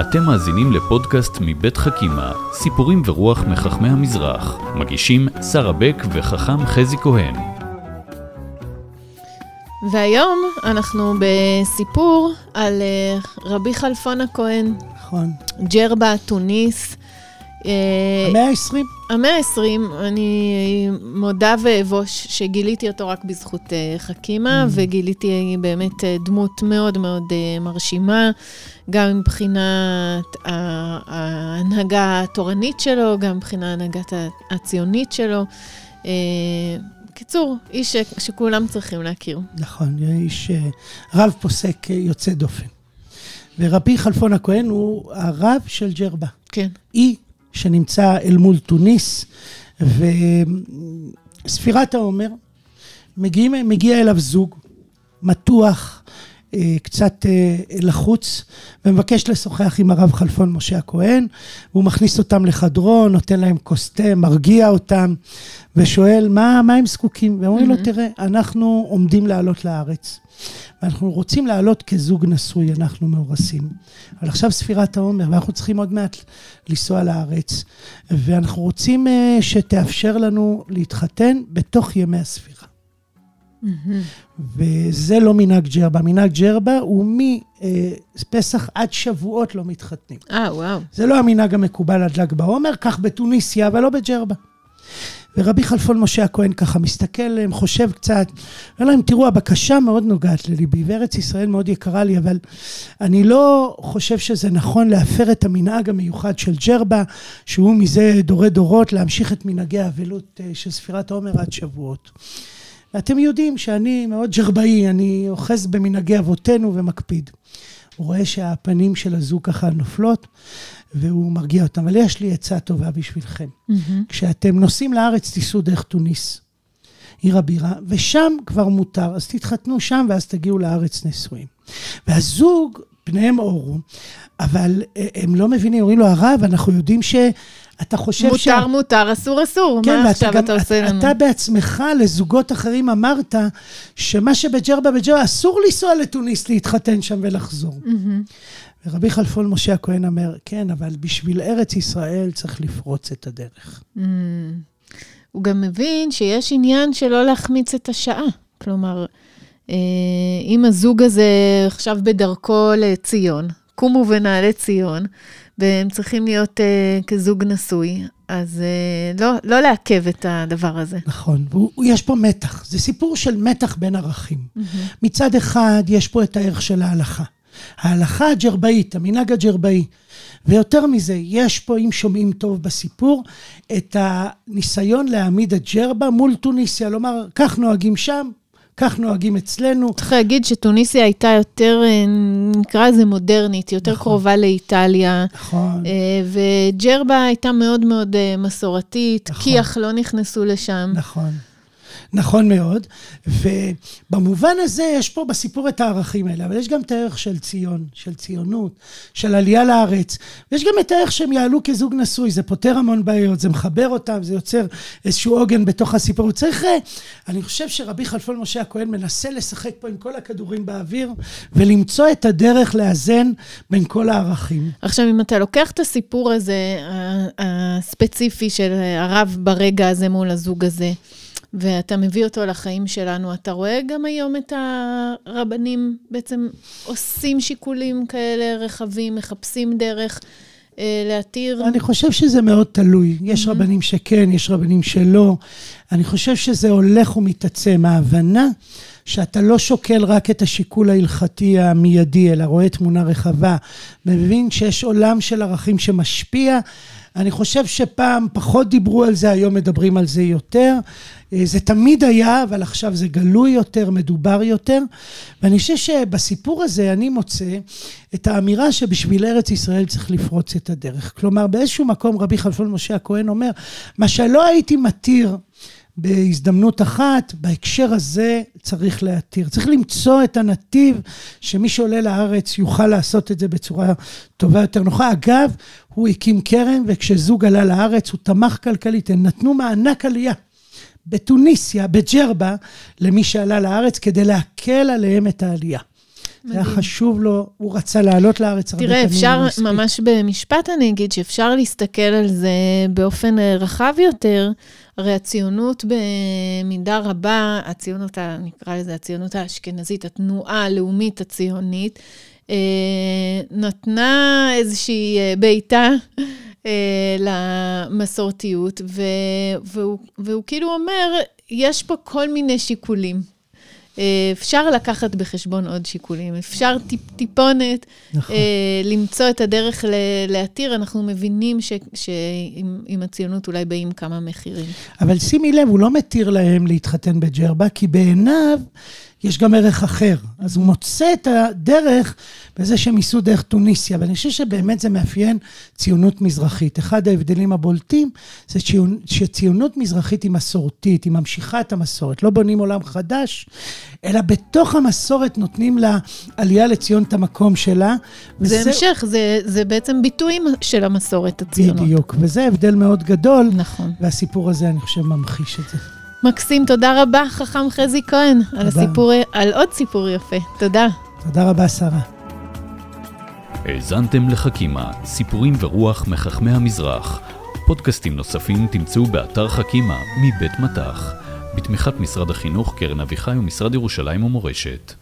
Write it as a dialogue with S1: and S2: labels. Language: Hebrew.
S1: אתם מאזינים לפודקאסט מבית חכימה, סיפורים ורוח מחכמי המזרח. מגישים שרה בק וחכם חזי כהן.
S2: והיום אנחנו בסיפור על אה, רבי חלפון הכהן,
S3: נכון.
S2: ג'רבה, תוניס. אה,
S3: המאה ה-20.
S2: המאה ה-20, אני מודה ואבוש שגיליתי אותו רק בזכות אה, חכימה,
S3: Mm.
S2: וגיליתי באמת אה, דמות מאוד מאוד מרשימה, גם מבחינת ההנהגה התורנית שלו, גם מבחינת ההנהגת ה- הציונית שלו. בקיצור, איש שכולם צריכים להכיר.
S3: נכון, איש רב פוסק יוצא דופן. ורבי חלפון הכהן הוא הרב של ג'רבה.
S2: כן.
S3: אי שנמצא אל מול תוניס, וספירת העומר, מגיעים, מגיע אליו זוג, מתוח, קצת אה, לחוץ, ומבקש לשוחח עם הרב חלפון משה הכהן, והוא מכניס אותם לחדרו, נותן להם כוס תה, מרגיע אותם, ושואל מה, מה הם זקוקים. והם אומרים לו, תראה, אנחנו עומדים לעלות לארץ. ואנחנו רוצים לעלות כזוג נשוי, אנחנו מאורסים. אבל עכשיו ספירת העומר, ואנחנו צריכים עוד מעט לנסוע לארץ, ואנחנו רוצים אה, שתאפשר לנו להתחתן בתוך ימי הספירה. וזה לא מנהג ג'רבה. מנהג ג'רבה הוא מפסח עד שבועות לא מתחתנים.
S2: אה, וואו.
S3: זה לא המנהג המקובל עד ל"ג בעומר, כך בתוניסיה, אבל לא בג'רבה. ורבי חלפון משה הכהן ככה מסתכל עליהם, חושב קצת, אומר להם, תראו, הבקשה מאוד נוגעת לליבי, וארץ ישראל מאוד יקרה לי, אבל אני לא חושב שזה נכון להפר את המנהג המיוחד של ג'רבה, שהוא מזה דורי דורות, להמשיך את מנהגי האבלות אה, של ספירת העומר עד שבועות. ואתם יודעים שאני מאוד ג'רבאי, אני אוחז במנהגי אבותינו ומקפיד. הוא רואה שהפנים של הזוג ככה נופלות, והוא מרגיע אותם. אבל יש לי עצה טובה בשבילכם. כשאתם נוסעים לארץ, תיסעו דרך תוניס, עיר הבירה, ושם כבר מותר, אז תתחתנו שם ואז תגיעו לארץ נשואים. והזוג, פניהם אורו, אבל אה, הם לא מבינים, אומרים לו, הרב, אנחנו יודעים שאתה חושב
S2: מותר,
S3: ש...
S2: מותר, אסור, אסור.
S3: כן,
S2: מה עכשיו אתה עושה לנו?
S3: אתה בעצמך לזוגות אחרים אמרת שמה שבג'רבה בג'רבה, אסור לנסוע לתוניס להתחתן שם ולחזור.
S2: מהמם.
S3: ורבי חלפון משה הכהן אומר, כן, אבל בשביל ארץ ישראל צריך לפרוץ את הדרך.
S2: Mm. הוא גם מבין שיש עניין שלא להחמיץ את השעה. כלומר, אה, אם הזוג הזה עכשיו בדרכו לציון, קומו ונעלה ציון, והם צריכים להיות אה, כזוג נשוי, אז אה, לא, לא לעכב את הדבר הזה.
S3: נכון, ויש פה מתח, זה סיפור של מתח בין ערכים. מצד אחד, יש פה את הערך של ההלכה. ההלכה הג'רבאית, המנהג הג'רבאי. ויותר מזה, יש פה, אם שומעים טוב בסיפור, את הניסיון להעמיד את ג'רבה מול טוניסיה. לומר, כך נוהגים שם, כך נוהגים אצלנו.
S2: צריך להגיד שטוניסיה הייתה יותר, אה, נקרא לזה מודרנית, יותר
S3: נכון.
S2: קרובה לאיטליה.
S3: נכון.
S2: אה, וג'רבה הייתה מאוד מאוד אה, מסורתית,
S3: נכון.
S2: כי"ח לא נכנסו לשם.
S3: נכון. נכון מאוד, ובמובן הזה יש פה בסיפור את הערכים האלה, אבל יש גם את הערך של ציון, של ציונות, של עלייה לארץ, ויש גם את הערך שהם יעלו כזוג נשוי, זה פותר המון בעיות, זה מחבר אותם, זה יוצר איזשהו עוגן בתוך הסיפור. הוא צריך, אה, אני חושב שרבי חלפון משה הכהן מנסה לשחק פה עם כל הכדורים באוויר, ולמצוא את הדרך לאזן בין כל הערכים.
S2: עכשיו, אם אתה לוקח את הסיפור הזה, הספציפי של הרב ברגע הזה מול הזוג הזה, ואתה מביא אותו לחיים שלנו, אתה רואה גם היום את הרבנים בעצם עושים שיקולים כאלה רחבים, מחפשים דרך אה, להתיר.
S3: אני חושב שזה מאוד תלוי. יש רבנים שכן, יש רבנים שלא. אני חושב שזה הולך ומתעצם. ההבנה שאתה לא שוקל רק את השיקול ההלכתי המיידי, אלא רואה תמונה רחבה, מבין שיש עולם של ערכים שמשפיע. אני חושב שפעם פחות דיברו על זה, היום מדברים על זה יותר. אה, זה תמיד היה, אבל עכשיו זה גלוי יותר, מדובר יותר. ואני חושב שבסיפור הזה אני מוצא את האמירה שבשביל ארץ ישראל צריך לפרוץ את הדרך. כלומר, באיזשהו מקום רבי חלפון משה הכהן אומר, מה שלא הייתי מתיר בהזדמנות אחת, בהקשר הזה צריך להתיר. צריך למצוא את הנתיב שמי שעולה לארץ יוכל לעשות את זה בצורה טובה יותר נוחה. אגב, הוא הקים קרן, וכשזוג עלה לארץ הוא תמך כלכלית, הם נתנו מענק עלייה. בתוניסיה, בג'רבה, למי שעלה לארץ, כדי להקל עליהם את העלייה. זה היה חשוב לו, הוא רצה לעלות לארץ הרבה
S2: תראה,
S3: פעמים.
S2: אפשר,
S3: לא הספיק.
S2: ממש במשפט אני אגיד, שאפשר להסתכל על זה באופן אה, רחב יותר. הרי הציונות במידה רבה, הציונות, ה- נקרא לזה הציונות האשכנזית, התנועה הלאומית הציונית, אה, נתנה איזושהי אה, בעיטה למסורתיות, ו, והוא, והוא כאילו אומר, יש פה כל מיני שיקולים. אפשר לקחת בחשבון עוד שיקולים, אפשר טיפ, טיפונת
S3: נכון.
S2: אה, למצוא את הדרך ל- להתיר, אנחנו מבינים ש- שעם עם הציונות אולי באים כמה מחירים.
S3: אבל שימי לב, הוא לא מתיר להם להתחתן בג'רבה, כי בעיניו יש גם ערך אחר. אז הוא מוצא את הדרך בזה שהם ייסעו דרך טוניסיה, ואני חושב שבאמת זה מאפיין ציונות מזרחית. אחד ההבדלים הבולטים זה ציונ- שציונות מזרחית היא מסורתית, היא ממשיכה את המסורת. לא בונים עולם חדש, אלא בתוך המסורת נותנים לעלייה לציון את המקום שלה.
S2: זה
S3: וזה-
S2: המשך, זה, זה בעצם ביטויים של המסורת הציונות.
S3: בדיוק, וזה הבדל מאוד גדול,
S2: נכון.
S3: והסיפור הזה, אני חושב, ממחיש את זה.
S2: מקסים, תודה רבה, חכם חזי כהן, על, הסיפור, על עוד סיפור יפה. תודה.
S3: תודה רבה, שרה.
S1: האזנתם לחכימה, סיפורים ורוח מחכמי המזרח. פודקאסטים נוספים תמצאו באתר חכימה מבית מטח, בתמיכת משרד החינוך, קרן אביחי ומשרד ירושלים ומורשת.